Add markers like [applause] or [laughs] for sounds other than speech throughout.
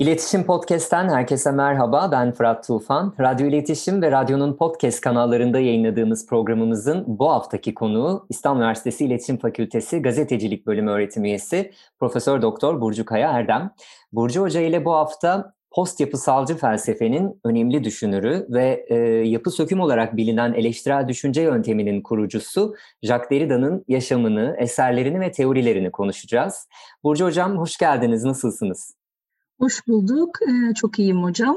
İletişim Podcast'ten herkese merhaba. Ben Fırat Tufan. Radyo İletişim ve radyonun podcast kanallarında yayınladığımız programımızın bu haftaki konuğu İstanbul Üniversitesi İletişim Fakültesi Gazetecilik Bölümü öğretim üyesi Profesör Doktor Burcu Kaya Erdem. Burcu Hoca ile bu hafta post yapısalcı felsefenin önemli düşünürü ve e, yapı söküm olarak bilinen eleştirel düşünce yönteminin kurucusu Jacques Derrida'nın yaşamını, eserlerini ve teorilerini konuşacağız. Burcu Hocam hoş geldiniz, nasılsınız? Hoş bulduk. Ee, çok iyiyim hocam.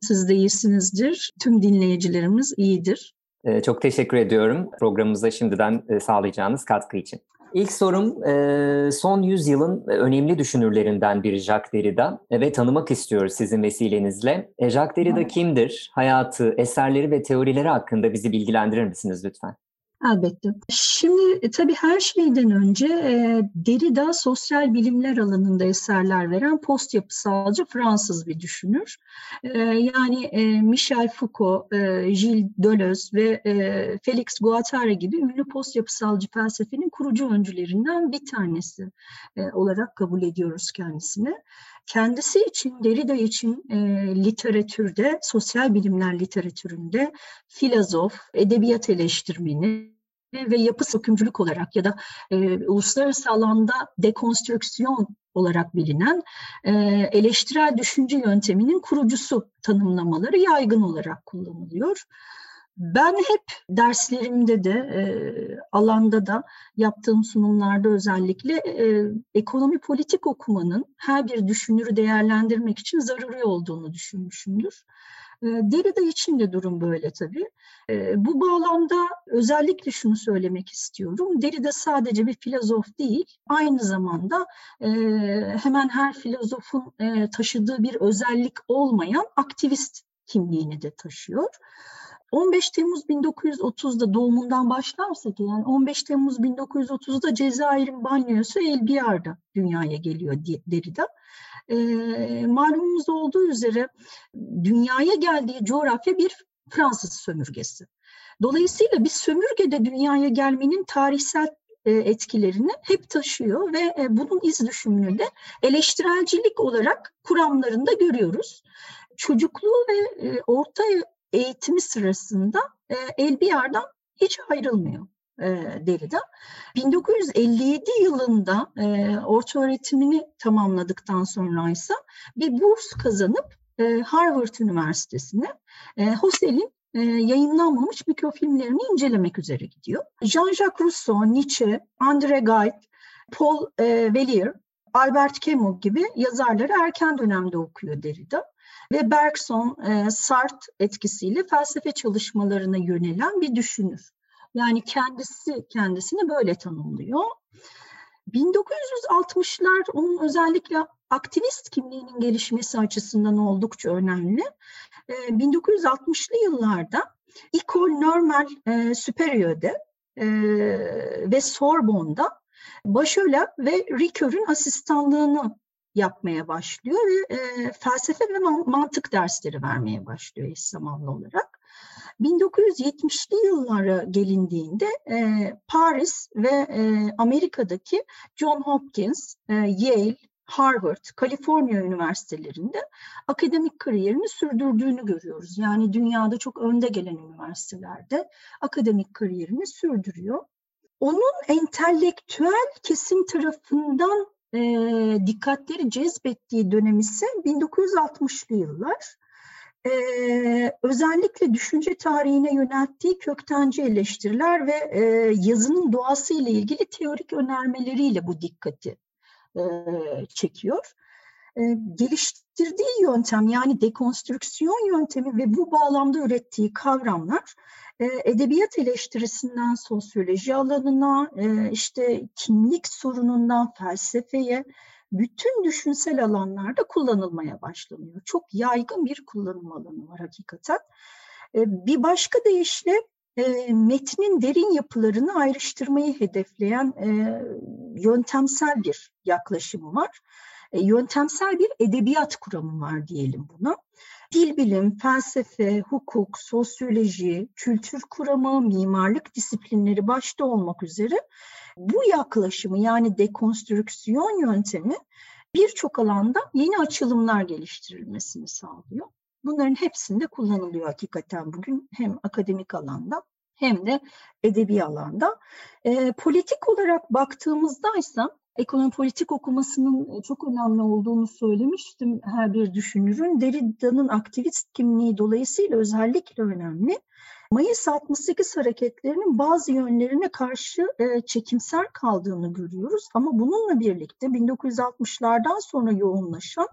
Siz de iyisinizdir. Tüm dinleyicilerimiz iyidir. Ee, çok teşekkür ediyorum programımıza şimdiden e, sağlayacağınız katkı için. İlk sorum e, son yüzyılın önemli düşünürlerinden biri Jacques Derrida ve tanımak istiyoruz sizin vesilenizle. E, Jacques Derrida kimdir? Hayatı, eserleri ve teorileri hakkında bizi bilgilendirir misiniz lütfen? Elbette. Şimdi e, tabii her şeyden önce e, Derrida sosyal bilimler alanında eserler veren post yapısalcı Fransız bir düşünür. E, yani e, Michel Foucault, e, Gilles Deleuze ve e, Felix Guattari gibi ünlü post yapısalcı felsefenin kurucu öncülerinden bir tanesi e, olarak kabul ediyoruz kendisini. Kendisi için, Derrida için e, literatürde, sosyal bilimler literatüründe filozof, edebiyat eleştirmeni, ve yapı sökümcülük olarak ya da e, uluslararası alanda dekonstrüksiyon olarak bilinen e, eleştirel düşünce yönteminin kurucusu tanımlamaları yaygın olarak kullanılıyor. Ben hep derslerimde de e, alanda da yaptığım sunumlarda özellikle e, ekonomi politik okumanın her bir düşünürü değerlendirmek için zaruri olduğunu düşünmüşümdür. Derrida için de durum böyle tabii. Bu bağlamda özellikle şunu söylemek istiyorum. Derrida sadece bir filozof değil, aynı zamanda hemen her filozofun taşıdığı bir özellik olmayan aktivist kimliğini de taşıyor. 15 Temmuz 1930'da doğumundan başlarsak yani 15 Temmuz 1930'da Cezayir'in banyosu El dünyaya geliyor Derrida. E, malumumuz olduğu üzere dünyaya geldiği coğrafya bir Fransız sömürgesi. Dolayısıyla bir sömürgede dünyaya gelmenin tarihsel etkilerini hep taşıyor ve bunun iz düşümünü de eleştirelcilik olarak kuramlarında görüyoruz. Çocukluğu ve orta eğitimi sırasında Elbiyar'dan hiç ayrılmıyor e, Derrida. 1957 yılında e, orta öğretimini tamamladıktan sonra ise bir burs kazanıp e, Harvard Üniversitesi'ne e, Husserl'in e, yayınlanmamış mikrofilmlerini incelemek üzere gidiyor. Jean-Jacques Rousseau, Nietzsche, André Gide, Paul e, Velier, Albert Camus gibi yazarları erken dönemde okuyor Derrida ve Bergson, e, Sartre etkisiyle felsefe çalışmalarına yönelen bir düşünür. Yani kendisi kendisini böyle tanımlıyor. 1960'lar onun özellikle aktivist kimliğinin gelişmesi açısından oldukça önemli. 1960'lı yıllarda École Normale e, e, ve Sorbonne'da Başöle ve Ricoeur'ün asistanlığını yapmaya başlıyor ve e, felsefe ve mantık dersleri vermeye başlıyor eş zamanlı olarak. 1970'li yıllara gelindiğinde e, Paris ve e, Amerika'daki John Hopkins, e, Yale, Harvard, Kaliforniya üniversitelerinde akademik kariyerini sürdürdüğünü görüyoruz. Yani dünyada çok önde gelen üniversitelerde akademik kariyerini sürdürüyor. Onun entelektüel kesim tarafından e, dikkatleri cezbettiği dönem ise 1960'lı yıllar. Ee, özellikle düşünce tarihine yönelttiği köktenci eleştiriler ve e, yazının doğası ile ilgili teorik önermeleriyle bu dikkati e, çekiyor. E, geliştirdiği yöntem yani dekonstrüksiyon yöntemi ve bu bağlamda ürettiği kavramlar e, edebiyat eleştirisinden sosyoloji alanına, e, işte kimlik sorunundan felsefeye, bütün düşünsel alanlarda kullanılmaya başlanıyor. Çok yaygın bir kullanım alanı var hakikaten. Bir başka deyişle metnin derin yapılarını ayrıştırmayı hedefleyen yöntemsel bir yaklaşım var. Yöntemsel bir edebiyat kuramı var diyelim buna. Dil bilim, felsefe, hukuk, sosyoloji, kültür kuramı, mimarlık disiplinleri başta olmak üzere bu yaklaşımı yani dekonstrüksiyon yöntemi birçok alanda yeni açılımlar geliştirilmesini sağlıyor. Bunların hepsinde kullanılıyor hakikaten bugün hem akademik alanda hem de edebi alanda. E, politik olarak baktığımızda ise ekonomi politik okumasının çok önemli olduğunu söylemiştim her bir düşünürün. Derrida'nın aktivist kimliği dolayısıyla özellikle önemli. Mayıs 68 hareketlerinin bazı yönlerine karşı e, çekimser kaldığını görüyoruz. Ama bununla birlikte 1960'lardan sonra yoğunlaşan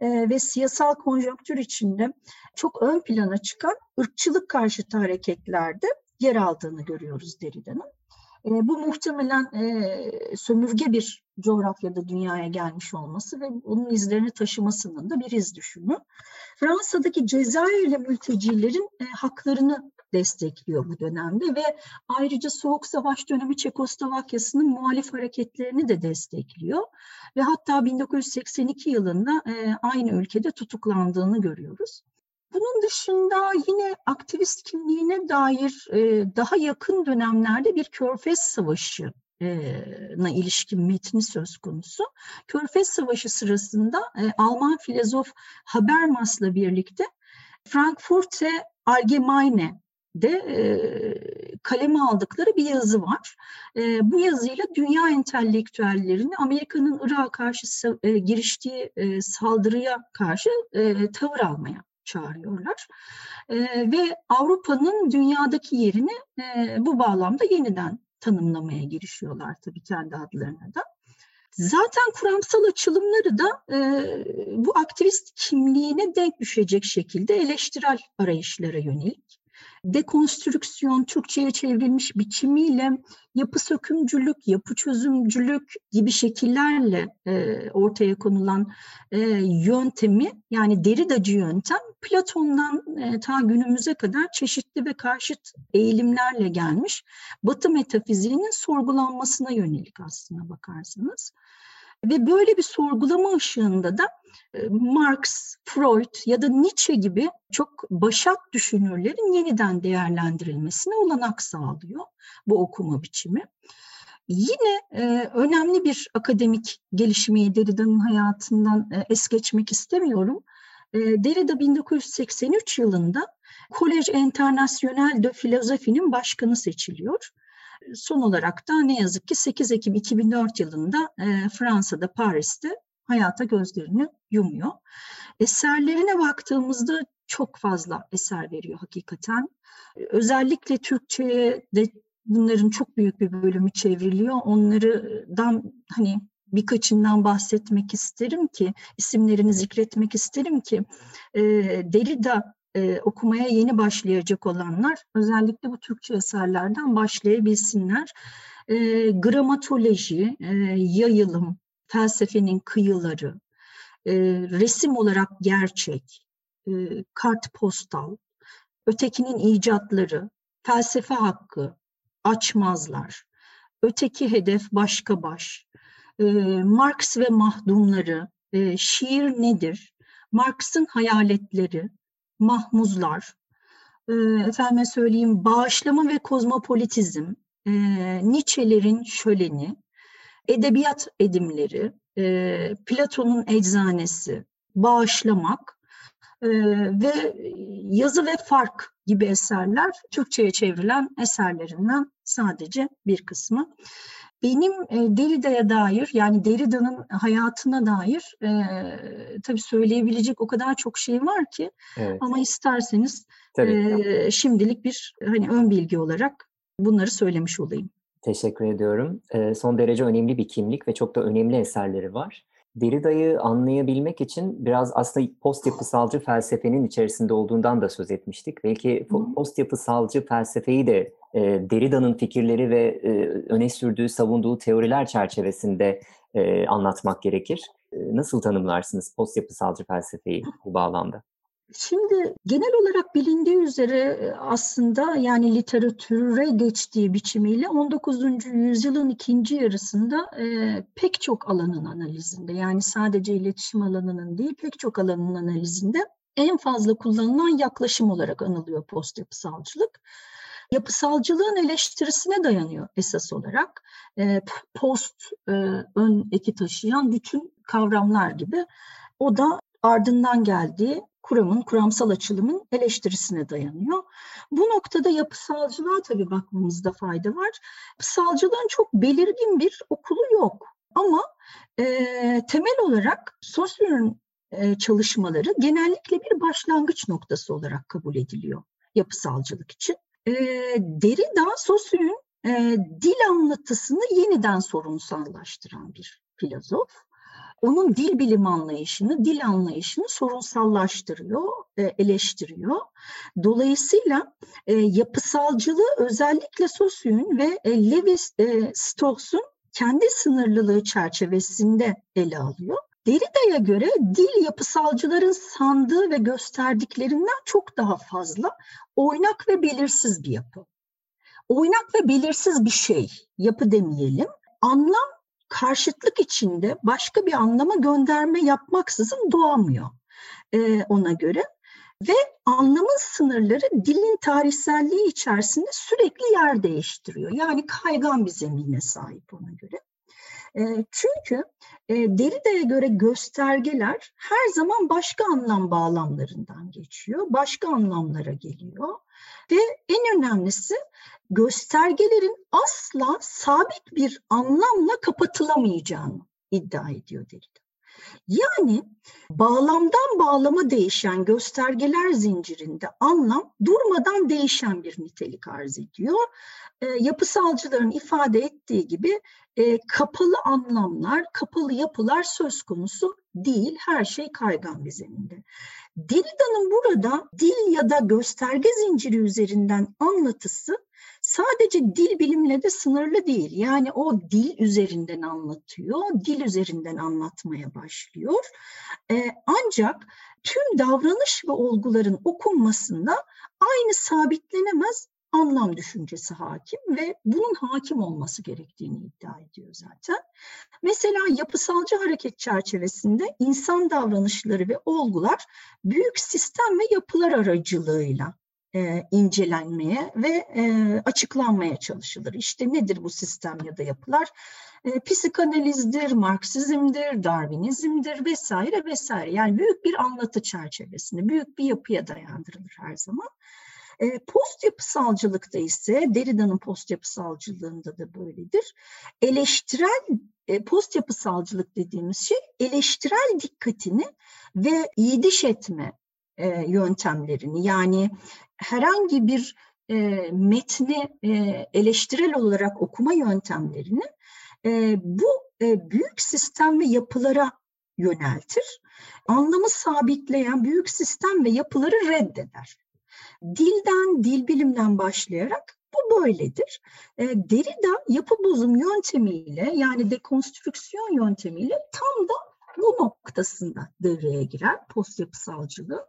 e, ve siyasal konjonktür içinde çok ön plana çıkan ırkçılık karşıtı hareketlerde yer aldığını görüyoruz Derrida'nın. E, bu muhtemelen e, sömürge bir coğrafyada dünyaya gelmiş olması ve onun izlerini taşımasının da bir iz düşümü. Fransa'daki Cezayirli mültecilerin e, haklarını destekliyor bu dönemde ve ayrıca Soğuk Savaş dönemi Çekoslovakya'sının muhalif hareketlerini de destekliyor ve hatta 1982 yılında e, aynı ülkede tutuklandığını görüyoruz. Bunun dışında yine aktivist kimliğine dair e, daha yakın dönemlerde bir Körfez Savaşı na ilişkin metni söz konusu. Körfez Savaşı sırasında e, Alman filozof Habermas'la birlikte Frankfurter Allgemeine de e, kaleme aldıkları bir yazı var. E, bu yazıyla dünya entelektüellerini Amerika'nın Irak'a karşı e, giriştiği e, saldırıya karşı e, tavır almaya çağırıyorlar. E, ve Avrupa'nın dünyadaki yerini e, bu bağlamda yeniden tanımlamaya girişiyorlar tabii kendi adlarına da. Zaten kuramsal açılımları da e, bu aktivist kimliğine denk düşecek şekilde eleştirel arayışlara yönelik dekonstrüksiyon Türkçe'ye çevrilmiş biçimiyle yapı sökümcülük, yapı çözümcülük gibi şekillerle e, ortaya konulan e, yöntemi yani deridacı yöntem Platon'dan e, ta günümüze kadar çeşitli ve karşıt eğilimlerle gelmiş Batı metafiziğinin sorgulanmasına yönelik aslına bakarsanız. Ve böyle bir sorgulama ışığında da e, Marx, Freud ya da Nietzsche gibi çok başat düşünürlerin yeniden değerlendirilmesine olanak sağlıyor bu okuma biçimi. Yine e, önemli bir akademik gelişmeyi Derrida'nın hayatından e, es geçmek istemiyorum. E, Derrida 1983 yılında Collège International de Philosophie'nin başkanı seçiliyor son olarak da ne yazık ki 8 Ekim 2004 yılında e, Fransa'da Paris'te hayata gözlerini yumuyor. Eserlerine baktığımızda çok fazla eser veriyor hakikaten. Özellikle Türkçe'ye de bunların çok büyük bir bölümü çevriliyor. Onlardan hani birkaçından bahsetmek isterim ki, isimlerini zikretmek isterim ki e, Derrida e, okumaya yeni başlayacak olanlar özellikle bu Türkçe eserlerden başlayabilsinler. E, gramatoloji, e, yayılım, felsefenin kıyıları, e, resim olarak gerçek, e, kart postal, ötekinin icatları, felsefe hakkı, açmazlar, öteki hedef başka baş, e, Marx ve mahdumları, e, şiir nedir, Marx'ın hayaletleri, mahmuzlar, e, efendime söyleyeyim bağışlama ve kozmopolitizm, e, Nietzsche'lerin şöleni, edebiyat edimleri, e, Platon'un eczanesi, bağışlamak e, ve yazı ve fark gibi eserler Türkçe'ye çevrilen eserlerinden sadece bir kısmı benim e, Derrida'ya dair yani Derrida'nın hayatına dair e, tabii söyleyebilecek o kadar çok şey var ki evet. ama isterseniz e, şimdilik bir hani ön bilgi olarak bunları söylemiş olayım. Teşekkür ediyorum. E, son derece önemli bir kimlik ve çok da önemli eserleri var. Derrida'yı anlayabilmek için biraz aslında post yapısalcı felsefenin içerisinde olduğundan da söz etmiştik. Belki post yapısalcı felsefeyi de e, Derrida'nın fikirleri ve e, öne sürdüğü, savunduğu teoriler çerçevesinde e, anlatmak gerekir. E, nasıl tanımlarsınız post felsefeyi bu bağlamda? Şimdi genel olarak bilindiği üzere e, aslında yani literatüre geçtiği biçimiyle 19. yüzyılın ikinci yarısında e, pek çok alanın analizinde yani sadece iletişim alanının değil pek çok alanın analizinde en fazla kullanılan yaklaşım olarak anılıyor post yapısalcılık yapısalcılığın eleştirisine dayanıyor esas olarak. E, post e, ön eki taşıyan bütün kavramlar gibi o da ardından geldiği kuramın, kuramsal açılımın eleştirisine dayanıyor. Bu noktada yapısalcılığa tabii bakmamızda fayda var. Yapısalcılığın çok belirgin bir okulu yok. Ama e, temel olarak Saussure e, çalışmaları genellikle bir başlangıç noktası olarak kabul ediliyor yapısalcılık için. E, Derrida Saussure'ün e, dil anlatısını yeniden sorunsallaştıran bir filozof onun dil bilim anlayışını, dil anlayışını sorunsallaştırıyor, e, eleştiriyor. Dolayısıyla e, yapısalcılığı özellikle Saussure ve e, Levi Strauss'un kendi sınırlılığı çerçevesinde ele alıyor. Derrida'ya göre dil yapısalcıların sandığı ve gösterdiklerinden çok daha fazla oynak ve belirsiz bir yapı. Oynak ve belirsiz bir şey, yapı demeyelim. Anlam karşıtlık içinde başka bir anlama gönderme yapmaksızın doğamıyor e, ona göre. Ve anlamın sınırları dilin tarihselliği içerisinde sürekli yer değiştiriyor. Yani kaygan bir zemine sahip ona göre. E, çünkü e, Derrida'ya göre göstergeler her zaman başka anlam bağlamlarından geçiyor, başka anlamlara geliyor. Ve en önemlisi göstergelerin asla sabit bir anlamla kapatılamayacağını iddia ediyor Derrida. Yani bağlamdan bağlama değişen göstergeler zincirinde anlam durmadan değişen bir nitelik arz ediyor. E, yapısalcıların ifade ettiği gibi e, kapalı anlamlar, kapalı yapılar söz konusu değil. Her şey kaygan bir zeminde. Derrida'nın burada dil ya da gösterge zinciri üzerinden anlatısı sadece dil bilimle de sınırlı değil. Yani o dil üzerinden anlatıyor, dil üzerinden anlatmaya başlıyor. Ee, ancak tüm davranış ve olguların okunmasında aynı sabitlenemez anlam düşüncesi hakim ve bunun hakim olması gerektiğini iddia ediyor zaten. Mesela yapısalcı hareket çerçevesinde insan davranışları ve olgular büyük sistem ve yapılar aracılığıyla e, incelenmeye ve e, açıklanmaya çalışılır. İşte nedir bu sistem ya da yapılar? E, psikanalizdir, Marksizmdir, Darwinizmdir vesaire vesaire. Yani büyük bir anlatı çerçevesinde, büyük bir yapıya dayandırılır her zaman. E, post yapısalcılıkta ise Derrida'nın post yapısalcılığında da böyledir. Eleştirel e, post yapısalcılık dediğimiz şey eleştirel dikkatini ve iyiliş etme e, yöntemlerini yani herhangi bir metni eleştirel olarak okuma yöntemlerini bu büyük sistem ve yapılara yöneltir. Anlamı sabitleyen büyük sistem ve yapıları reddeder. Dilden, dil bilimden başlayarak bu böyledir. E, Derrida yapı bozum yöntemiyle yani dekonstrüksiyon yöntemiyle tam da bu noktasında devreye girer post yapısalcılığı.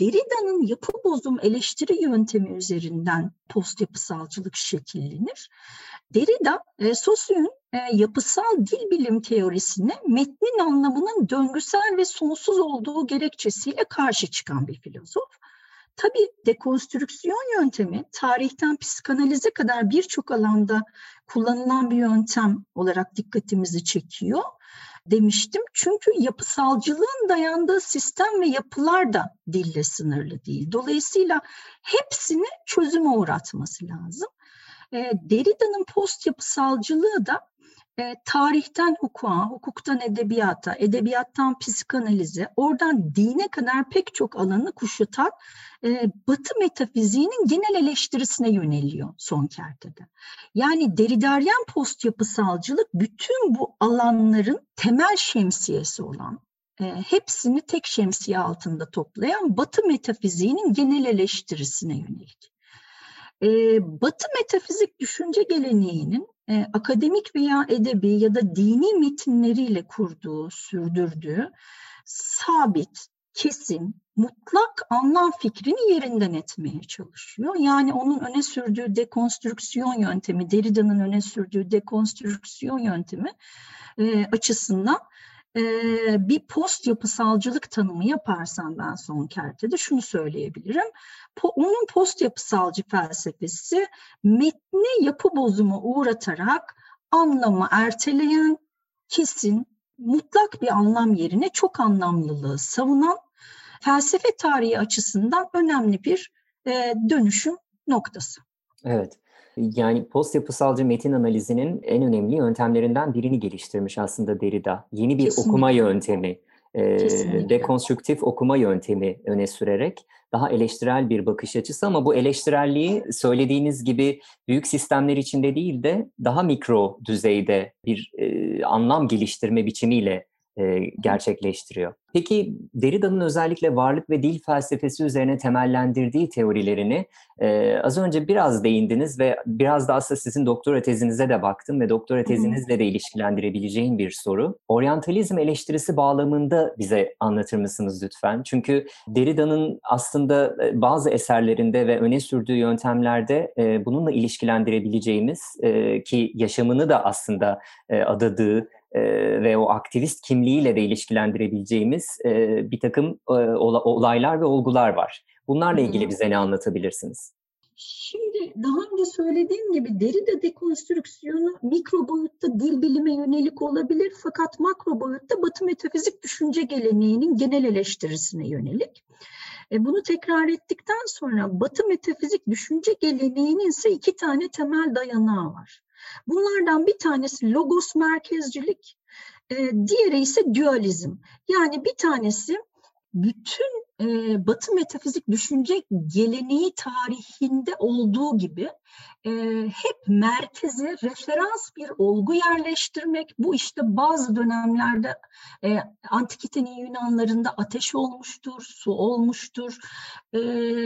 Derrida'nın yapı bozum eleştiri yöntemi üzerinden post yapısalcılık şekillenir. Derrida, e, Saussuy'un e, yapısal dil bilim teorisine metnin anlamının döngüsel ve sonsuz olduğu gerekçesiyle karşı çıkan bir filozof. Tabii dekonstrüksiyon yöntemi tarihten psikanalize kadar birçok alanda kullanılan bir yöntem olarak dikkatimizi çekiyor demiştim. Çünkü yapısalcılığın dayandığı sistem ve yapılar da dille sınırlı değil. Dolayısıyla hepsini çözüme uğratması lazım. Derrida'nın post yapısalcılığı da e, tarihten hukuka, hukuktan edebiyata, edebiyattan psikanalize, oradan dine kadar pek çok alanı kuşatan e, Batı metafiziğinin genel eleştirisine yöneliyor son kertede. Yani Derridaryen post yapısalcılık bütün bu alanların temel şemsiyesi olan, e, hepsini tek şemsiye altında toplayan Batı metafiziğinin genel eleştirisine yönelik. E, Batı metafizik düşünce geleneğinin e, akademik veya edebi ya da dini metinleriyle kurduğu, sürdürdüğü sabit, kesin, mutlak anlam fikrini yerinden etmeye çalışıyor. Yani onun öne sürdüğü dekonstrüksiyon yöntemi, Derrida'nın öne sürdüğü dekonstrüksiyon yöntemi e, açısından e, bir post yapısalcılık tanımı yaparsam ben son kertede şunu söyleyebilirim. Po, onun post yapısalcı felsefesi metni yapı bozumu uğratarak anlamı erteleyen, kesin, mutlak bir anlam yerine çok anlamlılığı savunan felsefe tarihi açısından önemli bir e, dönüşüm noktası. Evet. Yani post yapısalcı metin analizinin en önemli yöntemlerinden birini geliştirmiş aslında Derrida. Yeni bir Kesinlikle. okuma yöntemi, e, dekonstrüktif okuma yöntemi öne sürerek daha eleştirel bir bakış açısı ama bu eleştirelliği söylediğiniz gibi büyük sistemler içinde değil de daha mikro düzeyde bir e, anlam geliştirme biçimiyle e, gerçekleştiriyor. Peki Derrida'nın özellikle varlık ve dil felsefesi üzerine temellendirdiği teorilerini e, az önce biraz değindiniz ve biraz da aslında sizin doktora tezinize de baktım ve doktora tezinizle de ilişkilendirebileceğim bir soru. Oryantalizm eleştirisi bağlamında bize anlatır mısınız lütfen? Çünkü Derrida'nın aslında bazı eserlerinde ve öne sürdüğü yöntemlerde e, bununla ilişkilendirebileceğimiz e, ki yaşamını da aslında e, adadığı e, ve o aktivist kimliğiyle de ilişkilendirebileceğimiz e, bir takım e, olaylar ve olgular var. Bunlarla ilgili bize ne anlatabilirsiniz? Şimdi daha önce söylediğim gibi Derrida dekonstrüksiyonu mikro boyutta dil bilime yönelik olabilir fakat makro boyutta Batı metafizik düşünce geleneğinin genel eleştirisine yönelik. E, bunu tekrar ettikten sonra Batı metafizik düşünce geleneğinin ise iki tane temel dayanağı var. Bunlardan bir tanesi logos merkezcilik, e, diğeri ise dualizm. Yani bir tanesi bütün e, Batı metafizik düşünce geleneği tarihinde olduğu gibi e, hep merkeze referans bir olgu yerleştirmek. Bu işte bazı dönemlerde e, antikitenin Yunanlarında ateş olmuştur, su olmuştur. E,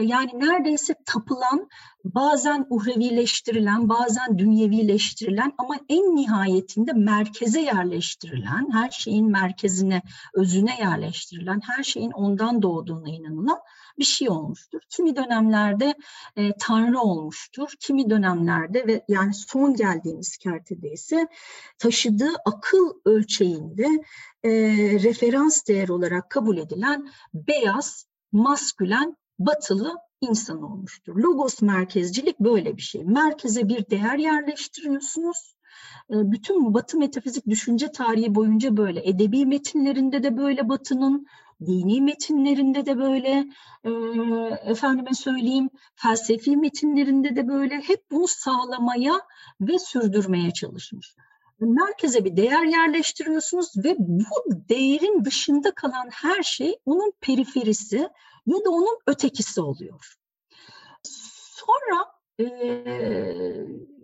yani neredeyse tapılan, bazen uhrevileştirilen, bazen dünyevileştirilen ama en nihayetinde merkeze yerleştirilen, her şeyin merkezine, özüne yerleştirilen, her şeyin ondan doğduğuna inanılan bir şey olmuştur. Kimi dönemlerde e, Tanrı olmuştur, kimi dönemlerde ve yani son geldiğimiz kertede ise taşıdığı akıl ölçeğinde e, referans değer olarak kabul edilen beyaz, maskülen, batılı insan olmuştur. Logos merkezcilik böyle bir şey. Merkeze bir değer yerleştiriyorsunuz. E, bütün Batı metafizik düşünce tarihi boyunca böyle. Edebi metinlerinde de böyle Batı'nın, dini metinlerinde de böyle, e, efendime söyleyeyim, felsefi metinlerinde de böyle hep bunu sağlamaya ve sürdürmeye çalışmış. Merkeze bir değer yerleştiriyorsunuz ve bu değerin dışında kalan her şey onun periferisi ya da onun ötekisi oluyor. Sonra e,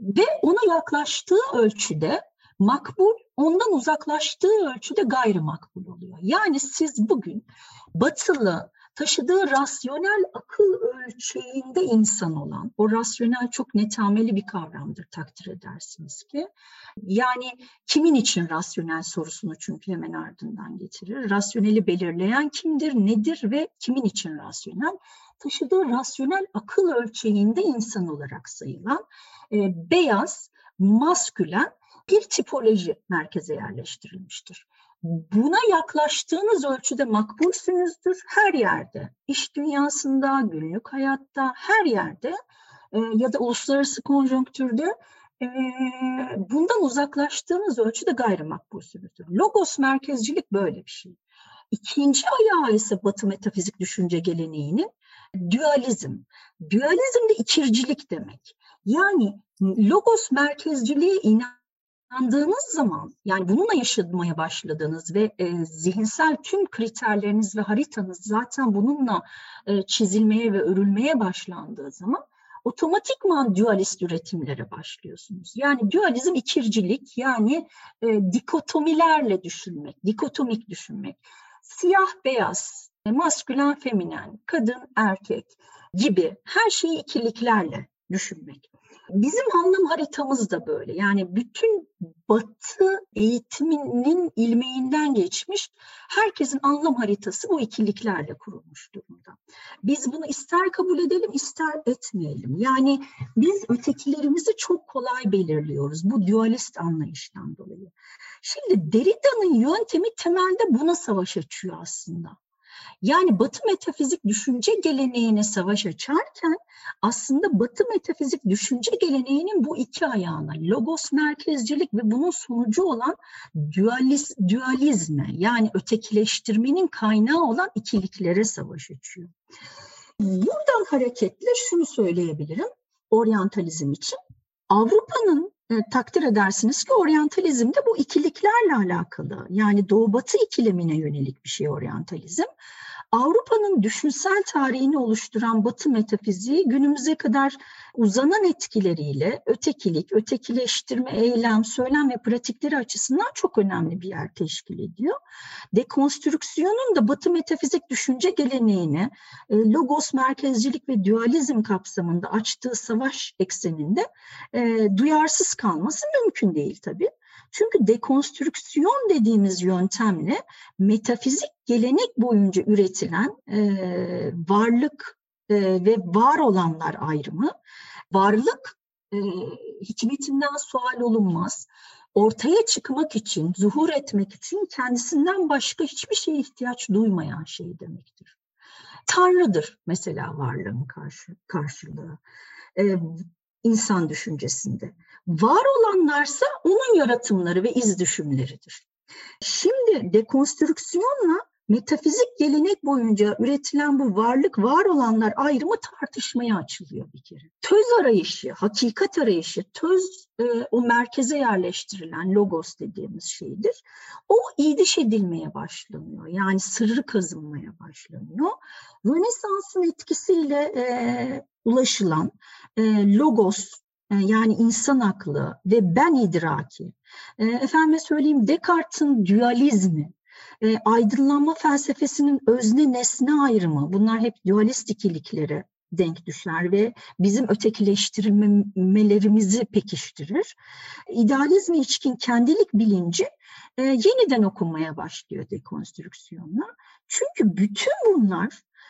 ve ona yaklaştığı ölçüde makbul ondan uzaklaştığı ölçüde gayrimakbul oluyor. Yani siz bugün batılı taşıdığı rasyonel akıl ölçeğinde insan olan, o rasyonel çok netameli bir kavramdır takdir edersiniz ki. Yani kimin için rasyonel sorusunu çünkü hemen ardından getirir. Rasyoneli belirleyen kimdir, nedir ve kimin için rasyonel? Taşıdığı rasyonel akıl ölçeğinde insan olarak sayılan e, beyaz, maskülen bir tipoloji merkeze yerleştirilmiştir. Buna yaklaştığınız ölçüde makbulsünüzdür her yerde. İş dünyasında, günlük hayatta, her yerde e, ya da uluslararası konjonktürde e, bundan uzaklaştığınız ölçüde gayrimakbulsünüzdür. Logos merkezcilik böyle bir şey. İkinci ayağı ise Batı metafizik düşünce geleneğinin dualizm. Dualizm de ikircilik demek. Yani logos merkezciliğe inan inandığınız zaman yani bununla yaşamaya başladığınız ve e, zihinsel tüm kriterleriniz ve haritanız zaten bununla e, çizilmeye ve örülmeye başlandığı zaman otomatikman dualist üretimlere başlıyorsunuz. Yani dualizm ikircilik yani e, dikotomilerle düşünmek, dikotomik düşünmek. Siyah beyaz, e, maskülen feminen, kadın erkek gibi her şeyi ikiliklerle düşünmek. Bizim anlam haritamız da böyle. Yani bütün batı eğitiminin ilmeğinden geçmiş herkesin anlam haritası bu ikiliklerle kurulmuş durumda. Biz bunu ister kabul edelim ister etmeyelim. Yani biz ötekilerimizi çok kolay belirliyoruz bu dualist anlayıştan dolayı. Şimdi Derrida'nın yöntemi temelde buna savaş açıyor aslında. Yani Batı metafizik düşünce geleneğine savaş açarken aslında Batı metafizik düşünce geleneğinin bu iki ayağına, logos merkezcilik ve bunun sonucu olan dualiz, dualizme yani ötekileştirmenin kaynağı olan ikiliklere savaş açıyor. Buradan hareketle şunu söyleyebilirim oryantalizm için. Avrupa'nın e, takdir edersiniz ki oryantalizm de bu ikiliklerle alakalı. Yani doğu batı ikilemine yönelik bir şey oryantalizm. Avrupa'nın düşünsel tarihini oluşturan Batı metafiziği günümüze kadar uzanan etkileriyle ötekilik, ötekileştirme, eylem, söylem ve pratikleri açısından çok önemli bir yer teşkil ediyor. Dekonstrüksiyonun da Batı metafizik düşünce geleneğini e, logos merkezcilik ve dualizm kapsamında açtığı savaş ekseninde e, duyarsız kalması mümkün değil tabii. Çünkü dekonstrüksiyon dediğimiz yöntemle metafizik gelenek boyunca üretilen e, varlık e, ve var olanlar ayrımı, varlık e, hikmetinden sual olunmaz, ortaya çıkmak için, zuhur etmek için kendisinden başka hiçbir şeye ihtiyaç duymayan şey demektir. Tanrıdır mesela varlığın karşı, karşılığı. Ee, insan düşüncesinde. Var olanlarsa onun yaratımları ve iz düşümleridir. Şimdi dekonstrüksiyonla metafizik gelenek boyunca üretilen bu varlık var olanlar ayrımı tartışmaya açılıyor bir kere. Töz arayışı, hakikat arayışı, töz e, o merkeze yerleştirilen logos dediğimiz şeydir. O idiş edilmeye başlanıyor. Yani sırrı kazınmaya başlanıyor. Rönesans'ın etkisiyle e, ulaşılan e, logos e, yani insan aklı ve ben idraki, e, efendime söyleyeyim Descartes'in dualizmi, e, aydınlanma felsefesinin özne nesne ayrımı bunlar hep dualist ikilikleri denk düşer ve bizim ötekileştirmelerimizi pekiştirir. İdealizme içkin kendilik bilinci e, yeniden okunmaya başlıyor dekonstrüksiyonla. Çünkü bütün bunlar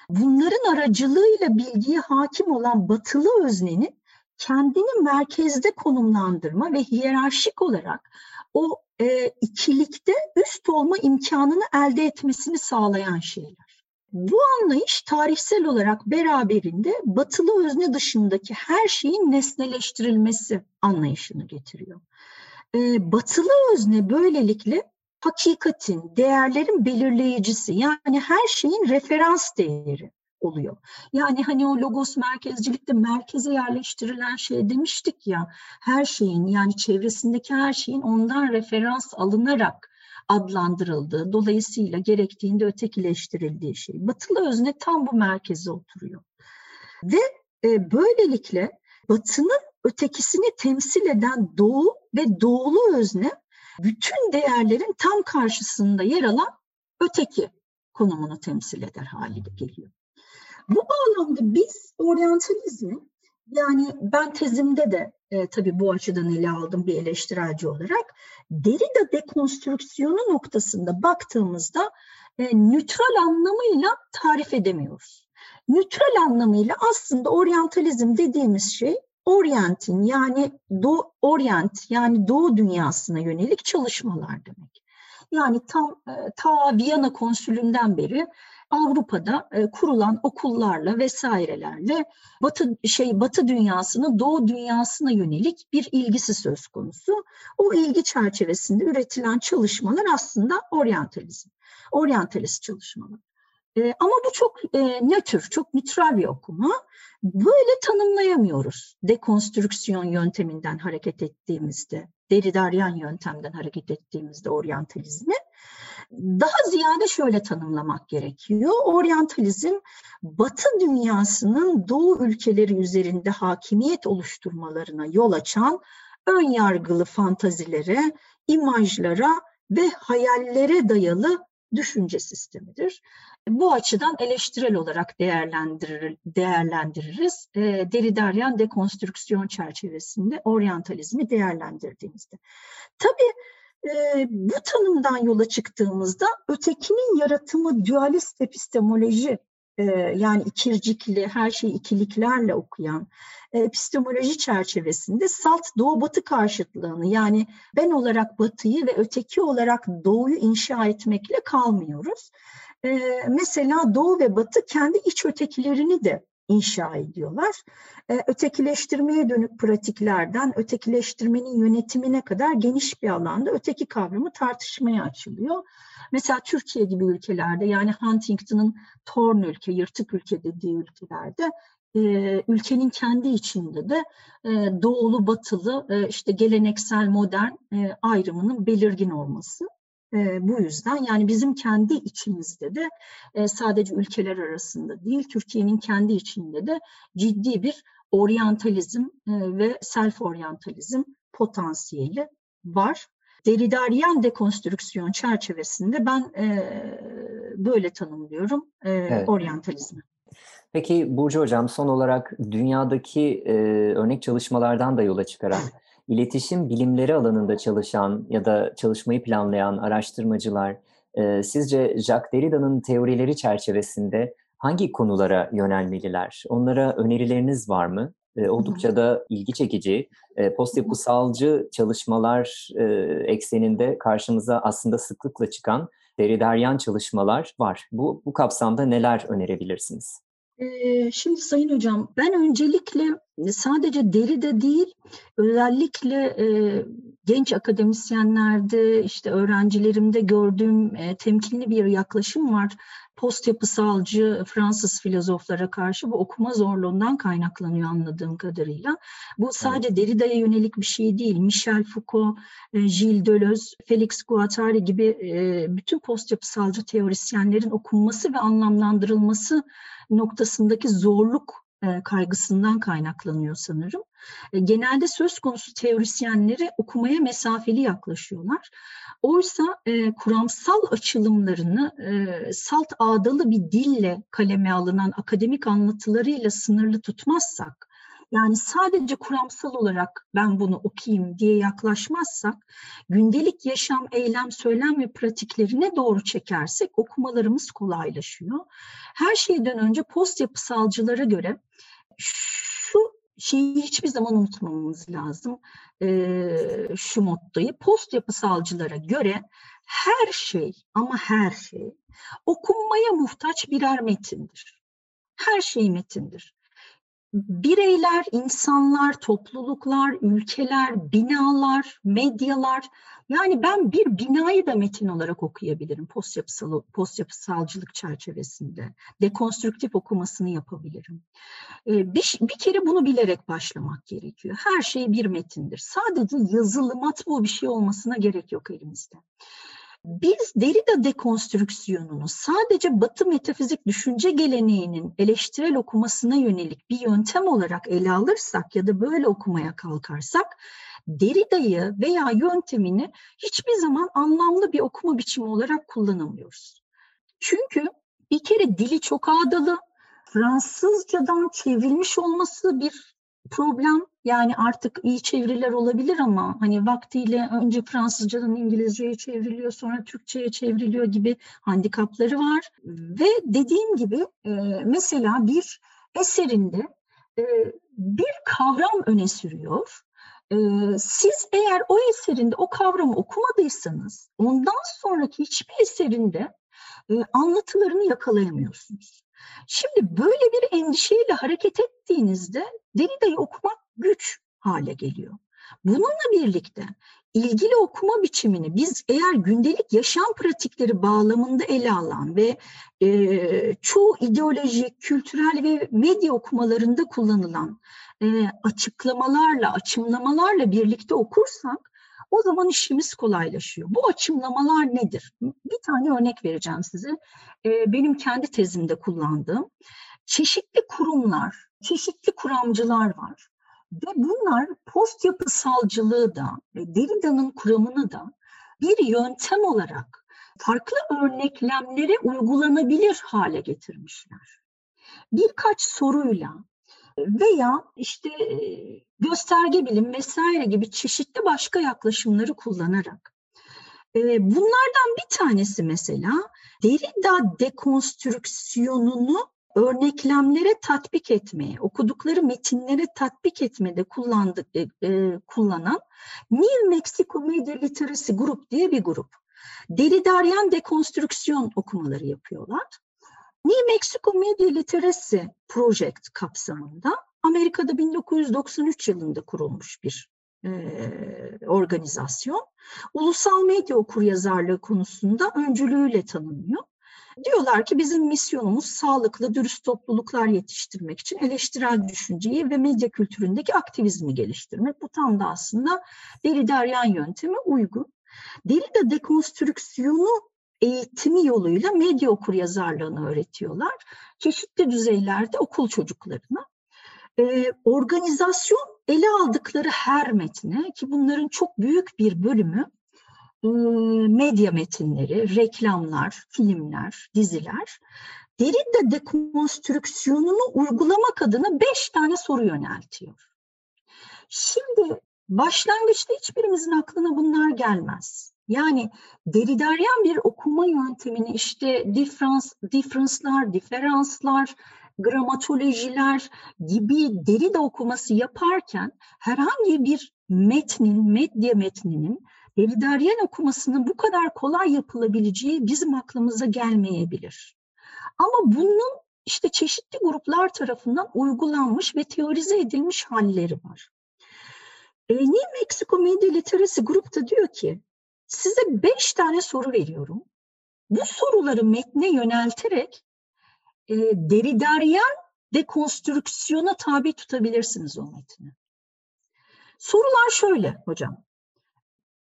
bunların aracılığıyla bilgiye hakim olan batılı öznenin kendini merkezde konumlandırma ve hiyerarşik olarak o e, ikilikte üst olma imkanını elde etmesini sağlayan şeyler. Bu anlayış tarihsel olarak beraberinde batılı özne dışındaki her şeyin nesneleştirilmesi anlayışını getiriyor. E, batılı özne böylelikle hakikatin, değerlerin belirleyicisi yani her şeyin referans değeri oluyor. Yani hani o logos merkezcilikte merkeze yerleştirilen şey demiştik ya her şeyin yani çevresindeki her şeyin ondan referans alınarak adlandırıldığı, dolayısıyla gerektiğinde ötekileştirildiği şey. Batılı özne tam bu merkeze oturuyor. Ve e, böylelikle Batı'nın ötekisini temsil eden Doğu ve Doğulu özne bütün değerlerin tam karşısında yer alan öteki konumunu temsil eder hale geliyor. Bu bağlamda biz oryantalizmi yani ben tezimde de e, tabii bu açıdan ele aldım bir eleştirelci olarak. Derrida dekonstrüksiyonu noktasında baktığımızda e, nütral anlamıyla tarif edemiyoruz. Nütral anlamıyla aslında oryantalizm dediğimiz şey Orient'in yani Do Orient yani Doğu dünyasına yönelik çalışmalar demek. Yani tam e, ta Viyana konsülünden beri Avrupa'da e, kurulan okullarla vesairelerle Batı şey Batı dünyasını Doğu dünyasına yönelik bir ilgisi söz konusu. O ilgi çerçevesinde üretilen çalışmalar aslında oryantalizm, oryantalist çalışmalar. E, ama bu çok e, nötr, çok nitral bir okuma. Böyle tanımlayamıyoruz dekonstrüksiyon yönteminden hareket ettiğimizde, Derridaryan yöntemden hareket ettiğimizde oryantalizmi. Daha ziyade şöyle tanımlamak gerekiyor. Oryantalizm Batı dünyasının Doğu ülkeleri üzerinde hakimiyet oluşturmalarına yol açan ön yargılı fantazilere, imajlara ve hayallere dayalı düşünce sistemidir. Bu açıdan eleştirel olarak değerlendirir, değerlendiririz. E, Derridaryan dekonstrüksiyon çerçevesinde oryantalizmi değerlendirdiğimizde. Tabii e, bu tanımdan yola çıktığımızda ötekinin yaratımı dualist epistemoloji e, yani ikircikli, her şeyi ikiliklerle okuyan e, epistemoloji çerçevesinde salt doğu-batı karşıtlığını yani ben olarak batıyı ve öteki olarak doğuyu inşa etmekle kalmıyoruz. e, mesela Doğu ve Batı kendi iç ötekilerini de inşa ediyorlar. E, ötekileştirmeye dönük pratiklerden ötekileştirmenin yönetimine kadar geniş bir alanda öteki kavramı tartışmaya açılıyor. Mesela Türkiye gibi ülkelerde yani Huntington'ın torn ülke, yırtık ülke dediği ülkelerde e, ülkenin kendi içinde de e, doğulu batılı işte geleneksel modern ayrımının belirgin olması. E, bu yüzden yani bizim kendi içimizde de e, sadece ülkeler arasında değil Türkiye'nin kendi içinde de ciddi bir oryantalizm e, ve self oryantalizm potansiyeli var. Deridaryen dekonstrüksiyon çerçevesinde ben e, böyle tanımlıyorum e, evet. oryantalizmi. Peki Burcu Hocam son olarak dünyadaki e, örnek çalışmalardan da yola çıkarak [laughs] iletişim bilimleri alanında çalışan ya da çalışmayı planlayan araştırmacılar e, sizce Jacques Derrida'nın teorileri çerçevesinde hangi konulara yönelmeliler? Onlara önerileriniz var mı? E, oldukça da ilgi çekici. E, post yapısalcı çalışmalar e, ekseninde karşımıza aslında sıklıkla çıkan Derridaryan çalışmalar var. Bu, bu kapsamda neler önerebilirsiniz? Şimdi Sayın Hocam, ben öncelikle sadece deride değil, özellikle e, genç akademisyenlerde, işte öğrencilerimde gördüğüm e, temkinli bir yaklaşım var. Post yapısalcı Fransız filozoflara karşı bu okuma zorluğundan kaynaklanıyor anladığım kadarıyla. Bu sadece Derrida'ya yönelik bir şey değil. Michel Foucault, e, Gilles Deleuze, Felix Guattari gibi e, bütün post yapısalcı teorisyenlerin okunması ve anlamlandırılması noktasındaki zorluk e, kaygısından kaynaklanıyor sanırım. E, genelde söz konusu teorisyenleri okumaya mesafeli yaklaşıyorlar. Oysa e, kuramsal açılımlarını salt ağdalı bir dille kaleme alınan akademik anlatılarıyla sınırlı tutmazsak, yani sadece kuramsal olarak ben bunu okuyayım diye yaklaşmazsak, gündelik yaşam, eylem, söylem ve pratiklerine doğru çekersek okumalarımız kolaylaşıyor. Her şeyden önce post yapısalcılara göre şu şeyi hiçbir zaman unutmamamız lazım. Ee, şu mottoyu post yapısalcılara göre her şey ama her şey okunmaya muhtaç birer metindir. Her şey metindir bireyler, insanlar, topluluklar, ülkeler, binalar, medyalar yani ben bir binayı da metin olarak okuyabilirim post, yapısal, post yapısalcılık çerçevesinde. Dekonstrüktif okumasını yapabilirim. Ee, bir, bir kere bunu bilerek başlamak gerekiyor. Her şey bir metindir. Sadece yazılı matbu bir şey olmasına gerek yok elimizde. Biz Derrida dekonstrüksiyonunu sadece Batı metafizik düşünce geleneğinin eleştirel okumasına yönelik bir yöntem olarak ele alırsak ya da böyle okumaya kalkarsak Derrida'yı veya yöntemini hiçbir zaman anlamlı bir okuma biçimi olarak kullanamıyoruz. Çünkü bir kere dili çok ağdalı, Fransızcadan çevrilmiş olması bir problem. Yani artık iyi çeviriler olabilir ama hani vaktiyle önce Fransızcadan İngilizceye çevriliyor sonra Türkçe'ye çevriliyor gibi handikapları var. Ve dediğim gibi e, mesela bir eserinde e, bir kavram öne sürüyor. E, siz eğer o eserinde o kavramı okumadıysanız ondan sonraki hiçbir eserinde anlatılarını yakalayamıyorsunuz. Şimdi böyle bir endişeyle hareket ettiğinizde Derrida'yı okumak güç hale geliyor. Bununla birlikte ilgili okuma biçimini biz eğer gündelik yaşam pratikleri bağlamında ele alan ve e, çoğu ideolojik, kültürel ve medya okumalarında kullanılan e, açıklamalarla, açımlamalarla birlikte okursak o zaman işimiz kolaylaşıyor. Bu açımlamalar nedir? Bir tane örnek vereceğim size. E, benim kendi tezimde kullandığım çeşitli kurumlar, çeşitli kuramcılar var. Ve bunlar post yapısalcılığı da ve Derrida'nın kuramını da bir yöntem olarak farklı örneklemlere uygulanabilir hale getirmişler. Birkaç soruyla veya işte e, gösterge bilim vesaire gibi çeşitli başka yaklaşımları kullanarak. E, bunlardan bir tanesi mesela Derrida dekonstrüksiyonunu örneklemlere tatbik etmeye, okudukları metinlere tatbik etmede kullandık, e, e, kullanan New Mexico Media Literacy Group diye bir grup. Deridaryen dekonstrüksiyon okumaları yapıyorlar. New Mexico Media Literacy Project kapsamında Amerika'da 1993 yılında kurulmuş bir e, organizasyon. Ulusal medya okuryazarlığı konusunda öncülüğüyle tanınıyor. Diyorlar ki bizim misyonumuz sağlıklı, dürüst topluluklar yetiştirmek için eleştirel düşünceyi ve medya kültüründeki aktivizmi geliştirmek. Bu tam da aslında Derrideryan yöntemi uygun. Derrida dekonstrüksiyonu eğitimi yoluyla medya okuryazarlığını öğretiyorlar. Çeşitli düzeylerde okul çocuklarına. Ee, organizasyon ele aldıkları her metne ki bunların çok büyük bir bölümü medya metinleri, reklamlar, filmler, diziler Derrida dekonstrüksiyonunu uygulamak adına beş tane soru yöneltiyor. Şimdi başlangıçta hiçbirimizin aklına bunlar gelmez. Yani deridaryen bir okuma yöntemini işte difference, difference'lar, diferanslar, gramatolojiler gibi deri de okuması yaparken herhangi bir metnin, medya metninin Derrideryen okumasının bu kadar kolay yapılabileceği bizim aklımıza gelmeyebilir. Ama bunun işte çeşitli gruplar tarafından uygulanmış ve teorize edilmiş halleri var. E, New Mexico Media Literacy Group da diyor ki, size beş tane soru veriyorum. Bu soruları metne yönelterek e, derideryen dekonstrüksiyona tabi tutabilirsiniz o metni. Sorular şöyle hocam.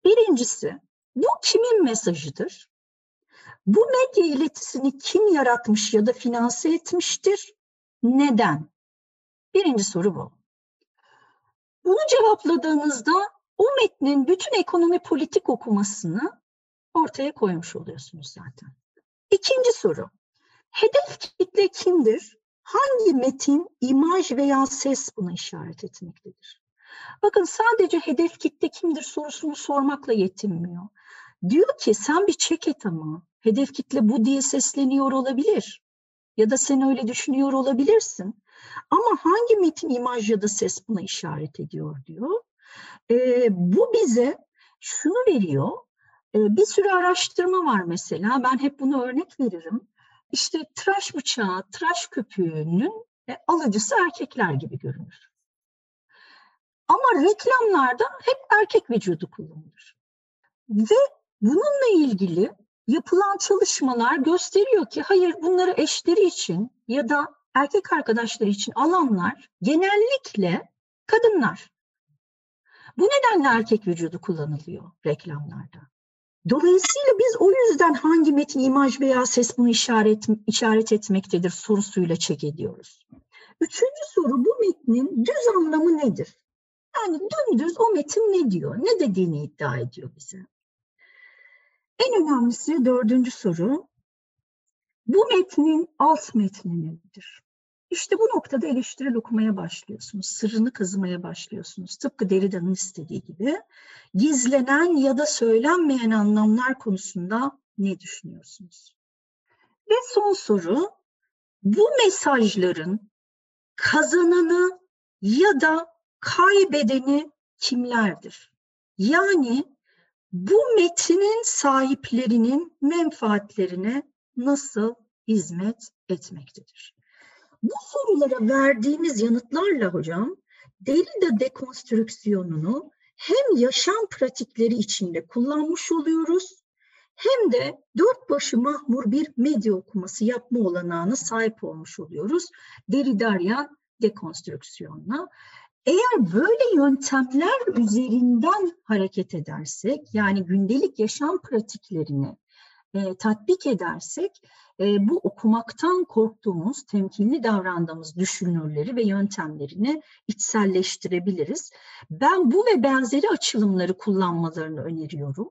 Birincisi, bu kimin mesajıdır? Bu medya iletisini kim yaratmış ya da finanse etmiştir? Neden? Birinci soru bu. Bunu cevapladığınızda o metnin bütün ekonomi politik okumasını ortaya koymuş oluyorsunuz zaten. İkinci soru. Hedef kitle kimdir? Hangi metin, imaj veya ses buna işaret etmektedir? Bakın sadece hedef kitle kimdir sorusunu sormakla yetinmiyor. Diyor ki sen bir çek et ama hedef kitle bu diye sesleniyor olabilir. Ya da sen öyle düşünüyor olabilirsin. Ama hangi metin, imaj ya da ses buna işaret ediyor diyor. E, bu bize şunu veriyor. E, bir sürü araştırma var mesela. Ben hep bunu örnek veririm. İşte tıraş bıçağı, tıraş köpüğünün e, alıcısı erkekler gibi görünür. Ama reklamlarda hep erkek vücudu kullanılır. Ve bununla ilgili yapılan çalışmalar gösteriyor ki hayır bunları eşleri için ya da erkek arkadaşları için alanlar genellikle kadınlar. Bu nedenle erkek vücudu kullanılıyor reklamlarda. Dolayısıyla biz o yüzden hangi metin, imaj veya ses bunu işaret, işaret etmektedir sorusuyla çek ediyoruz. Üçüncü soru bu metnin düz anlamı nedir? Yani dümdüz o metin ne diyor, ne dediğini iddia ediyor bize. En önemlisi dördüncü soru. Bu metnin alt metni nedir? İşte bu noktada eleştirel okumaya başlıyorsunuz, sırrını kazımaya başlıyorsunuz. Tıpkı Derrida'nın istediği gibi. Gizlenen ya da söylenmeyen anlamlar konusunda ne düşünüyorsunuz? Ve son soru, bu mesajların kazananı ya da kaybedeni kimlerdir? Yani bu metinin sahiplerinin menfaatlerine nasıl hizmet etmektedir? Bu sorulara verdiğimiz yanıtlarla hocam Derrida dekonstrüksiyonunu hem yaşam pratikleri içinde kullanmış oluyoruz hem de dört başı mahmur bir medya okuması yapma olanağına sahip olmuş oluyoruz. Derridaryan dekonstrüksiyonla. Eğer böyle yöntemler üzerinden hareket edersek, yani gündelik yaşam pratiklerini e, tatbik edersek, e, bu okumaktan korktuğumuz, temkinli davrandığımız düşünürleri ve yöntemlerini içselleştirebiliriz. Ben bu ve benzeri açılımları kullanmalarını öneriyorum.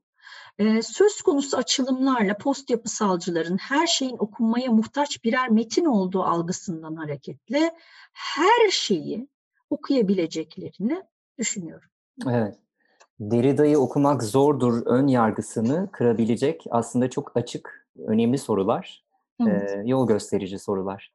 Ee, söz konusu açılımlarla post yapısalcıların her şeyin okunmaya muhtaç birer metin olduğu algısından hareketle her şeyi okuyabileceklerini düşünüyorum. Evet. Derrida'yı okumak zordur ön yargısını kırabilecek aslında çok açık, önemli sorular, evet. e, yol gösterici sorular.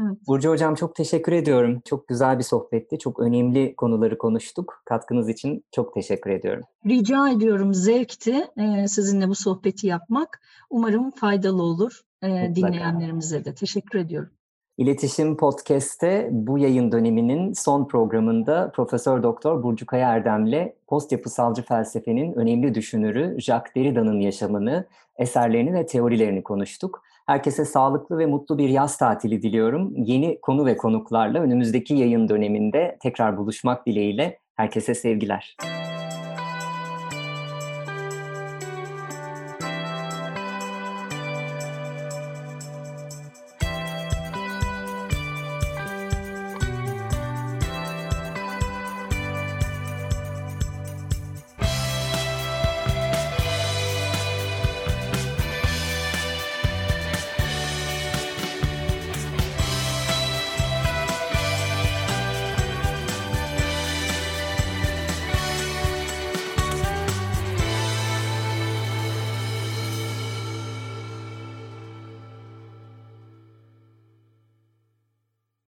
Evet. Burcu Hocam çok teşekkür ediyorum. Çok güzel bir sohbetti. Çok önemli konuları konuştuk. Katkınız için çok teşekkür ediyorum. Rica ediyorum zevkti e, sizinle bu sohbeti yapmak. Umarım faydalı olur e, dinleyenlerimize de. Teşekkür ediyorum. İletişim Podcast'te bu yayın döneminin son programında Profesör Doktor Burcu Kaya Erdem'le post yapısalcı felsefenin önemli düşünürü Jacques Derrida'nın yaşamını, eserlerini ve teorilerini konuştuk. Herkese sağlıklı ve mutlu bir yaz tatili diliyorum. Yeni konu ve konuklarla önümüzdeki yayın döneminde tekrar buluşmak dileğiyle herkese sevgiler.